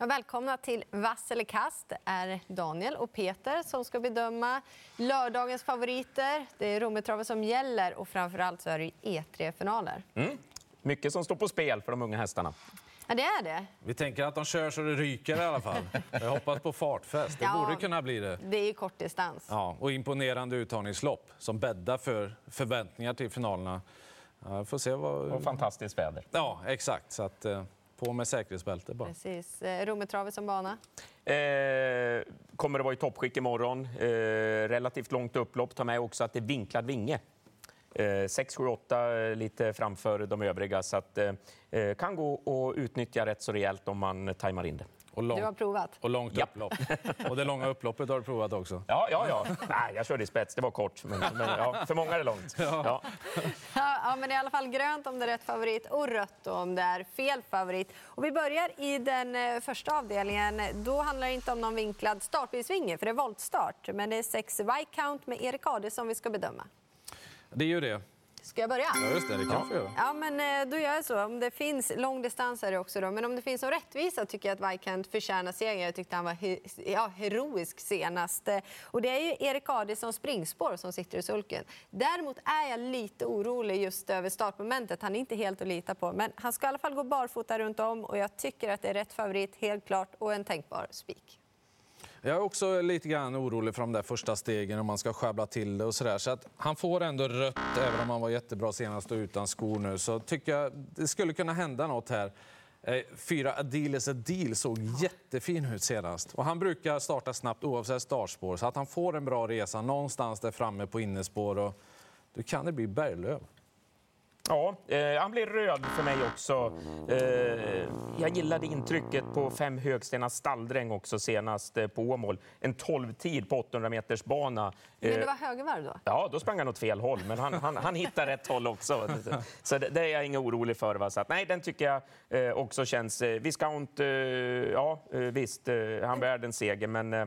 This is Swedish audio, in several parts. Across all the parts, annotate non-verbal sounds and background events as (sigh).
Ja, välkomna till Vass eller kast. Det är Daniel och Peter som ska bedöma lördagens favoriter. Det är Rometravet som gäller och framförallt så är det E3-finaler. Mm. Mycket som står på spel för de unga hästarna. Ja, det är det. Vi tänker att de kör så det ryker i alla fall. Jag hoppas på fartfest. Det Ja. borde kunna bli det. Det är kortdistans. Ja, och imponerande uttagningslopp som bäddar för förväntningar till finalerna. Ja, får se vad... Och fantastiskt väder. Ja, exakt. Så att, eh, på med säkerhetsbälte bara. Precis. Eh, Rometravet som bana. Eh, kommer att vara i toppskick imorgon. Eh, relativt långt upplopp. Ta med också att det är vinklad vinge. Eh, 6, 7, 8 lite framför de övriga. Så att, eh, kan gå att utnyttja rätt så rejält om man tajmar in det. Och Du har långt, provat. och långt Japp. upplopp. Och det långa upploppet har du provat också. (laughs) Ja, ja, ja. Nej, jag körde i spets. Det var kort. Men, men ja, för många är det långt. Ja. Ja, ja, men i alla fall grönt om det är rätt favorit och rött om det är fel favorit. Och vi börjar i den eh, första avdelningen. Då handlar det inte om någon vinklad startbilsvinge, för det är voltstart. Men det är sex Viscount med Erik Ade som vi ska bedöma. Det är ju det. Ska jag börja? Ja, just det. Det kan vi göra. Ja, men eh, då gör jag så. Om det finns långdistans är det också då. Men om det finns en rättvisa tycker jag att Viscount förtjänar seger. Jag tyckte han var he ja, heroisk senast. Eh, Och det är ju Erik Ade som springspår som sitter i sulken. Däremot är jag lite orolig just över startmomentet. Han är inte helt att lita på. Men han ska i alla fall gå barfota runt om och jag tycker att det är rätt favorit, helt klart, och en tänkbar spik. Jag är också lite grann orolig för de där första stegen om man ska sjabbla till det och sådär. Så att han får ändå rött, även om han var jättebra senast och utan skor nu. Så tycker jag det skulle kunna hända något här. Eh, Fyra Adiles deal såg jättefin ut senast. Och han brukar starta snabbt oavsett startspår. Så att han får en bra resa någonstans där framme på innespår. Och då kan det bli Berglöf. Ja, eh, han blir röd för mig också. Eh, jag gillade intrycket på fem Högstenas stalldräng också senast eh, på Åmål. En 12-tid på 800 meters bana. Men Eh, det var högervarv då? Ja, då sprang han åt fel håll, men han, han, han hittar rätt håll också. Så det, det är jag inte orolig för. Va? Så att, nej, den tycker jag eh, också känns... Eh, Viscount, eh, ja eh, visst, eh, han bär en seger, men eh,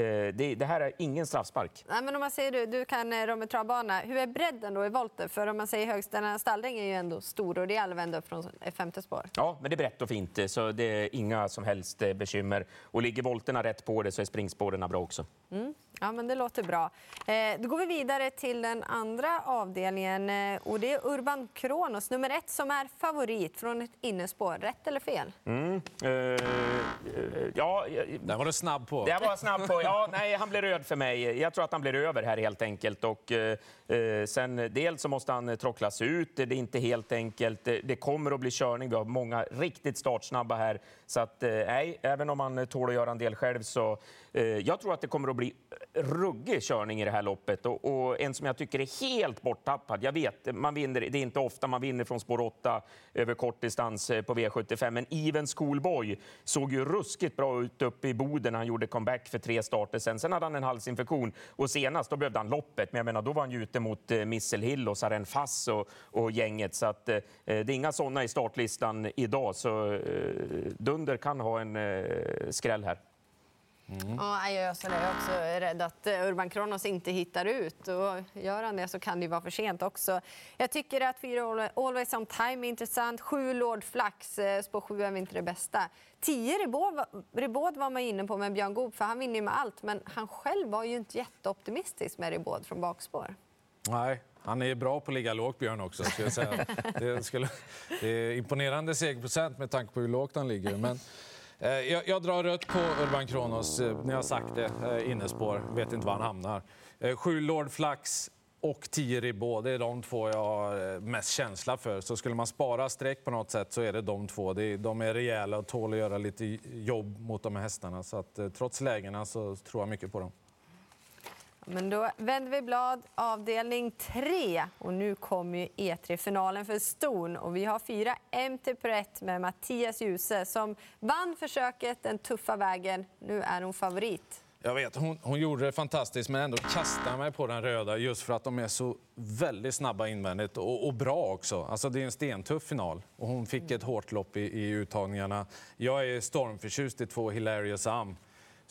det, det här är ingen straffspark. Nej, men om man säger du, du kan eh, Romme travbana. Hur är bredden då i volter? För om man säger Högstena stalldräng är ju ändå stor och rejäl vända upp från femte spår. Ja, men det är brett och fint, eh, så det är inga som helst eh, bekymmer. Och ligger volterna rätt på det så är springspåren bra också. Ja, men det låter bra. Eh, då går vi vidare till den andra avdelningen eh, och det är Urban Kronos, nummer ett, som är favorit från ett innespår. Rätt eller fel? Mm. Eh, eh, ja, eh, Den var du snabb på. Jag var snabb på. Ja, nej, han blir röd för mig. Jag tror att han blir över här helt enkelt. Och, eh, sen, dels så måste han trocklas ut. Det är inte helt enkelt. Det, det kommer att bli körning. Vi har många riktigt startsnabba här. Så att, eh, nej, även om han tål att göra en del själv så Eh, jag tror att det kommer att bli eh, ruggig körning i det här loppet. Och, och en som jag tycker är helt borttappad. Jag vet, man vinner, det är inte ofta man vinner från spår 8 över kort distans eh, på V75. Men Even Schoolboy såg ju ruskigt bra ut uppe i Boden när han gjorde comeback för tre starter sen. Sen hade han en halsinfektion och senast då behövde han loppet. Men jag menar, då var han ju ute mot Misselhill Missel Hill och Saren Fass och, och gänget. Så att, eh, det är inga sådana i startlistan idag. Så eh, Dunder kan ha en eh, skräll här. Ja, jag är också, rädd att eh, Urban Kronos inte hittar ut. Och gör han det så kan det vara för sent också. Jag tycker att fyra Always on time är intressant. Sju Lord Flax, eh, spår sju är inte det bästa. Tio Ribaud var man inne på med Björn Goop, för han vinner ju med allt. Men han själv var ju inte jätteoptimistisk med Ribaud från bakspår. Nej, han är bra på att ligga lågt, Björn, också. Skulle jag säga. (laughs) Det, skulle, det är imponerande segerprocent med tanke på hur lågt han ligger. Men, Eh, jag, jag drar rött på Urban Kronos. Eh, Ni har sagt det, eh, innespår. Vet inte var han hamnar. Sju Lord Flax och 10 Ribaud, det är de två jag har mest känsla för. Så skulle man spara streck på något sätt så är det de två. De är rejäla och tål att göra lite jobb mot de här hästarna. Så att, trots lägena så tror jag mycket på dem. Men då vänder vi blad, avdelning 3. Och nu kommer ju E3-finalen för ston. Och vi har fyra MT Pret med Mattias Djuse som vann försöket den tuffa vägen. Nu är hon favorit. Jag vet, hon, hon gjorde det fantastiskt men ändå kastade mig på den röda just för att de är så väldigt snabba invändigt och, och bra också. Alltså det är en stentuff final och hon fick ett hårt lopp i, i uttagningarna. Jag är stormförtjust i två Hilarious Am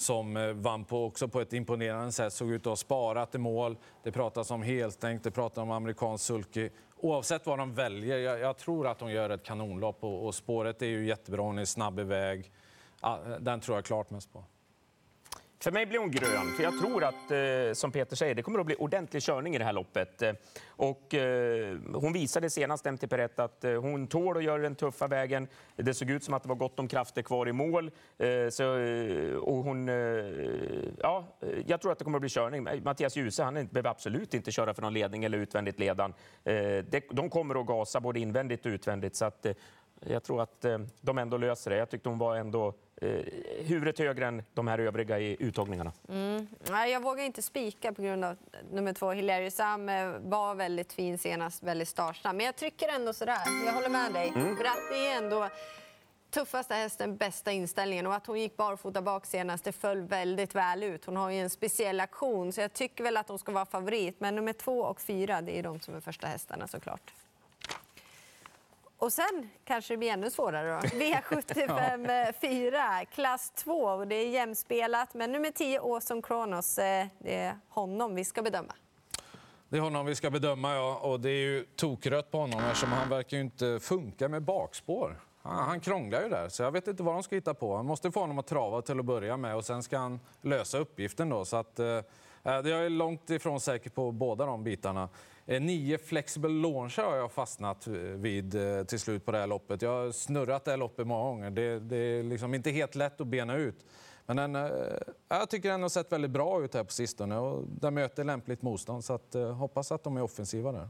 som eh, vann på, också på ett imponerande sätt, såg ut att ha sparat i mål. Det pratas om helstängt, det pratas om amerikansk sulky. Oavsett vad de väljer, jag, jag tror att de gör ett kanonlopp och, och spåret är ju jättebra, hon är snabb iväg. Ah, den tror jag klart mest på. För mig blir hon grön, för jag tror att, eh, som Peter säger, det kommer att bli ordentlig körning i det här loppet. Eh, och, eh, hon visade senast, MT Perret, att eh, hon tål att göra den tuffa vägen. Det såg ut som att det var gott om krafter kvar i mål. Eh, så, eh, och hon, eh, ja, eh, jag tror att det kommer att bli körning. Mattias Djuse han behöver absolut inte köra för någon ledning eller utvändigt ledan. Eh, det, de kommer att gasa både invändigt och utvändigt. Så att, eh, jag tror att eh, de ändå löser det. Jag tyckte hon var ändå huvudet högre än de här övriga i uttagningarna. Nej, jag vågar inte spika på grund av nummer två. Hilarious Sam eh, var väldigt fin senast, väldigt startsnabb. Men jag trycker ändå sådär. Jag håller med dig. För att det är ändå tuffaste hästen, bästa inställningen. Och att hon gick barfota bak senast, det föll väldigt väl ut. Hon har ju en speciell aktion, så jag tycker väl att hon ska vara favorit. Men nummer två och fyra, det är de som är första hästarna såklart. Och sen kanske det blir ännu svårare då. (laughs) V75 4, klass 2. Och det är jämspelat, men nummer 10, Åson Kronos, eh, det är honom vi ska bedöma. Det är honom vi ska bedöma, ja. Och det är ju tokrött på honom eftersom han verkar ju inte funka med bakspår. Han, krånglar ju där, så jag vet inte vad de ska hitta på. Han måste få honom att trava till att börja med och sen ska han lösa uppgiften då. Så att, eh, jag är långt ifrån säker på båda de bitarna. Eh, nio flexible launcher har jag fastnat eh, vid eh, till slut på det här loppet. Jag har snurrat det här loppet många gånger. Det, det är liksom inte helt lätt att bena ut. Men den, jag tycker den har sett väldigt bra ut här på sistone och den möter lämpligt motstånd. Så att, hoppas att de är offensiva där.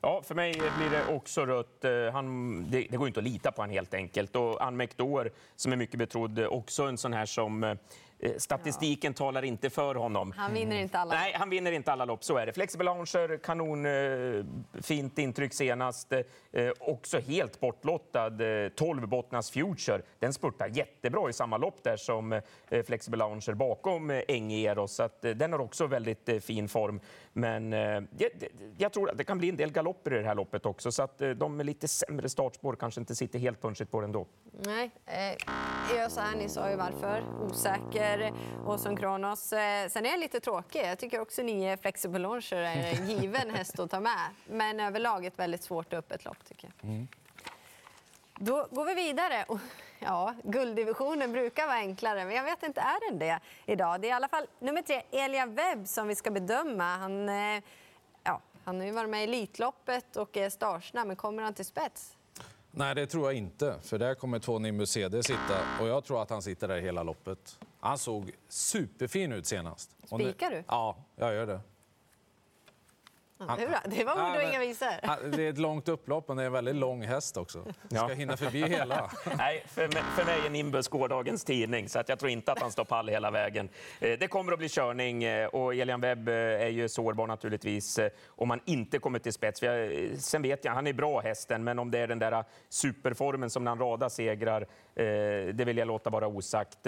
Ja, för mig blir det också rött. Han, det, det går inte att lita på honom helt enkelt. Och Anne McDowell, som är mycket betrodd, också en sån här som eh, statistiken talar inte för honom. Han vinner inte alla. Nej, han vinner inte alla lopp, så är det. Flexible Launcher, kanon, eh, fint intryck senast. Eh, också helt bortlottad, eh, 12 Bottnas Future. Den spurtar jättebra i samma lopp där som Flexible Launcher bakom eh, Enge Eros. Så att, den har också väldigt fin form. Men jag, jag tror att det kan bli en del galopper i det här loppet också. Så att de med lite sämre startspår kanske inte sitter helt punchigt på den då. Nej, eh, Ösa här, ni sa ju varför. Osäker. Och som Kronos. Eh, sen är jag lite tråkig. Jag tycker också nio Flexible Launcher är en (laughs) given häst att ta med. Men överlag ett väldigt svårt öppet lopp tycker jag. Då går vi vidare. Och, Ja, gulddivisionen brukar vara enklare, men jag vet inte, är den det idag? Det är i alla fall nummer tre, Elia Webb, som vi ska bedöma. Han, eh, ja, han har ju varit med i Elitloppet och är startsnabb, men kommer han till spets? Nej, det tror jag inte. För där kommer Nimbus CD sitta och jag tror att han sitter där hela loppet. Han såg superfin ut senast. Spikar du? Ja, jag gör det. Ja, det, är bra. det var ord och men- inga visor. Han- Det är ett långt upplopp och det är en väldigt lång häst också. Ska Ja. hinna förbi hela. (laughs) Nej, för mig, för mig är Nimbus gårdagens tidning, så att jag tror inte att han står pall hela vägen. Eh, Det kommer att bli körning eh, och Elian Webb eh, är ju sårbar naturligtvis om han inte kommer till spets. För jag, sen vet jag, han är bra hästen, men om det är den där superformen som när han radar segrar, det vill jag låta vara osagt.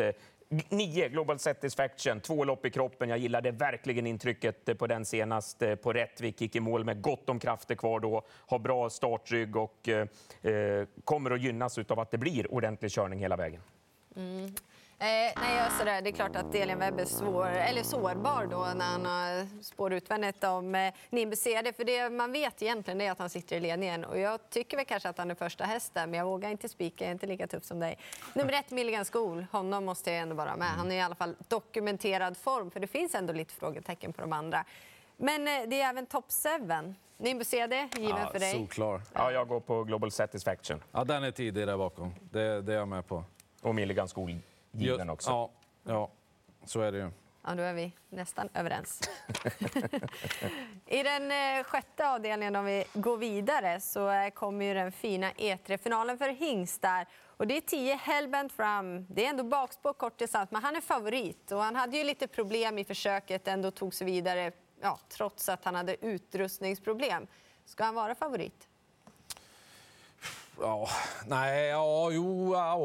Eh, Nio, Global Satisfaction, två lopp i kroppen. Jag gillade verkligen intrycket på den senast eh, på Rättvik. Gick i mål med gott om krafter kvar då, har bra startrygg och eh, eh kommer att gynnas av att det blir ordentlig körning hela vägen. Mm. Eh, nej, jag sådär, det är klart att Elin Webb är svår, eller sårbar då när han har spår utvändigt om eh, Nimbus CD. För det man vet egentligen är att han sitter i ledningen. Och jag tycker väl kanske att han är första hästen, men jag vågar inte spika. Jag är inte lika tuff som dig. Nummer ett, Milligan School. Honom måste jag ändå vara med. Han är i alla fall dokumenterad form, för det finns ändå lite frågetecken på de andra. Men eh, det är även Top 7. Nimbus CD, given för dig. Solklar. Ja, jag går på Global Satisfaction Ja, den är tidig där bakom. Det, det är jag med på. och Milligan School given också. Ja, ja, så är det ju. Ja, då är vi nästan överens. (laughs) I den eh, sjätte avdelningen, om vi går vidare, så eh, kommer ju den fina E3-finalen för hingstar. Och det är 10 Hellbent fram. Det är ändå bakspår kort distans, men han är favorit. Och han hade ju lite problem i försöket, ändå tog sig vidare ja, trots att han hade utrustningsproblem. Ska han vara favorit? Ja, nej, ja, jo, ja,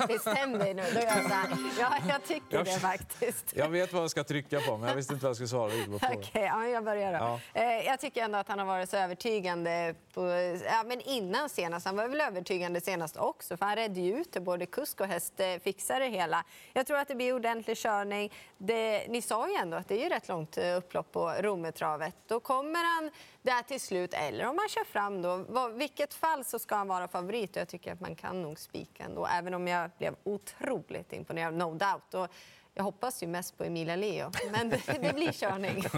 ja. Bestäm dig nu. Då jag så här. Ja, jag tycker Jag- det faktiskt. Jag vet vad jag ska trycka på, men jag visste inte vad jag skulle svara. Okej, ja, men jag börjar då. Ja. Eh, jag tycker ändå att han har varit så övertygande på, ja, men innan senast. Han var väl övertygande senast också, för han redde ju ut. Både kusk och häst eh, fixar det hela. Jag tror att det blir ordentlig körning. Det, ni sa ju ändå att det är ju rätt långt eh, upplopp på Rommetravet. Då kommer han där till slut. Eller om man kör fram då. Vilket fall så ska han vara favorit och jag tycker att man kan nog spika ändå. Även om jag blev otroligt imponerad, no doubt. Och jag hoppas ju mest på Emilia Leo, men det, det blir körning. (laughs)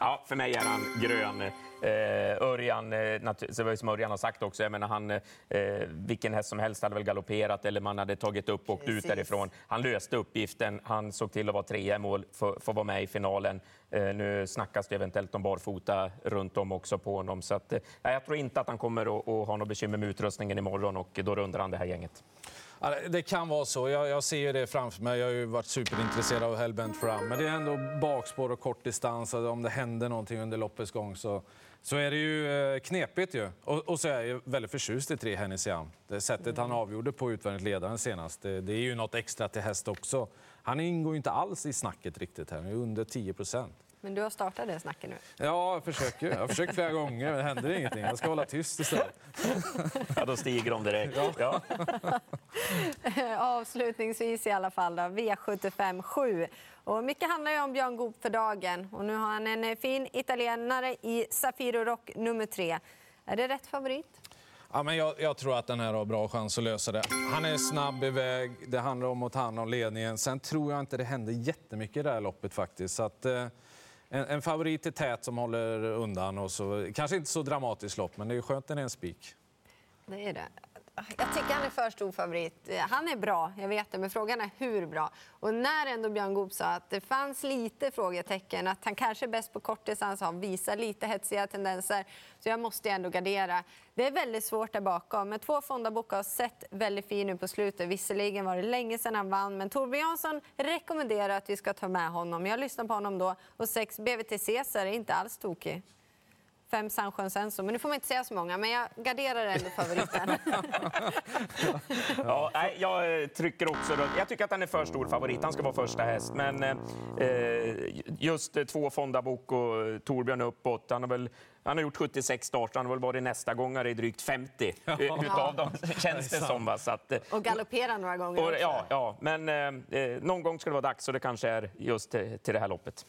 Ja, för mig är han grön. Eh, Örjan, eh, som Örjan har sagt också, jag menar han, eh, vilken häst som helst hade väl galopperat eller man hade tagit upp och åkt ut därifrån. Han löste uppgiften, han såg till att vara trea i mål för att vara med i finalen. Eh, nu snackas det eventuellt om barfota runt om också på honom. Så att, eh, jag tror inte att han kommer att, att ha något bekymmer med utrustningen imorgon och då rundar han det här gänget. Det- kan vara så. Jag, jag ser ju det framför mig. Jag har ju varit superintresserad av Hellbent fram. Men det är ändå bakspår och kort distans. och Om det händer någonting under loppets gång så, så är det ju eh, knepigt. Ju. Och, och så är jag väldigt förtjust i tre Henny Siam. Det sättet han avgjorde på utvändigt ledaren senast, det, det är ju något extra till häst också. Han ingår ju inte alls i snacket riktigt här. Han är under 10 procent. Men du har startat det snacket nu. Ja, jag försöker. Jag har försökt flera gånger, men det händer ingenting. Jag ska hålla tyst istället. Ja, då stiger de direkt. Ja. (laughs) Avslutningsvis i alla fall då, V75 7. Och mycket handlar ju om Björn Goop för dagen. Och nu har han en eh, fin italienare i Safiro Rock nummer tre. Är det rätt favorit? Ja, men jag, jag tror att den här har bra chans att lösa det. Han är snabb iväg, det handlar om att ta hand om ledningen. Sen tror jag inte det händer jättemycket i det här loppet faktiskt. Så att, eh, en, en favorit är tät som håller undan. Och så, kanske inte så dramatiskt lopp, men det är skönt när det är en spik. Det är det. Jag tycker han är för stor favorit. Han är bra, jag vet det, men frågan är hur bra. Och när ändå Björn Goop sa att det fanns lite frågetecken, att han kanske är bäst på kortdistans, han visar lite hetsiga tendenser, så jag måste ändå gardera. Det är väldigt svårt där bakom, men två fondabockar har sett väldigt fin ut på slutet. Visserligen var det länge sedan han vann, men Torbjörn Jansson rekommenderar att vi ska ta med honom. Jag lyssnade på honom då, och sex BVT Caesar är inte alls tokig. Fem Sandsjön Senso, men nu får man inte säga så många, men jag garderar ändå favoriten. (laughs) Ja, nej, jag eh, trycker också runt. Jag tycker att han är för stor favorit. Han ska vara första häst. Men eh, just eh, två Fondabok och eh, Torbjörn uppåt. Han har, väl, han har gjort 76 starter. Han har väl varit nästa gångare i drygt 50 eh, utav dem, känns det som. Va? Så att, eh, Och galoppera några gånger och, ja, ja, men eh, eh, någon gång ska det vara dags och det kanske är just till, till det här loppet.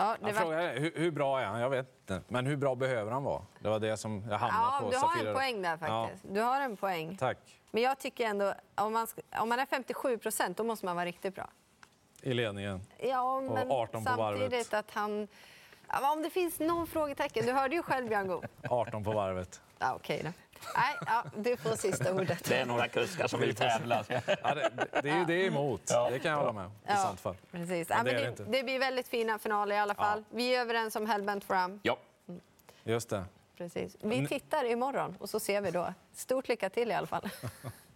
Ja, det var... frågar, hur, hur bra är han? Jag vet inte. Men hur bra behöver han vara? Det var det som jag hamnade ja, på. du har Safira. en poäng där faktiskt. Du har en poäng. Tack. Men jag tycker ändå, om man, om man är 57 procent, då måste man vara riktigt bra. I ledningen. Ja, men 18 på varvet. samtidigt att han... Ja, om det finns någon frågetecken, du hörde ju själv Björn Goop. (laughs) 18 på varvet. Ja, okej då. Nej, ja, du får sista ordet. Det är några kuskar som vill tävla. Ja, det, det är ju det emot. Det kan jag hålla med om, i Ja, sånt fall. Precis. Men Ja, det men är det det blir väldigt fina finaler i alla fall. Vi är överens om Hellbent fram. Ja. Just det. Precis. Vi tittar imorgon och så ser vi då. Stort lycka till i alla fall. (laughs)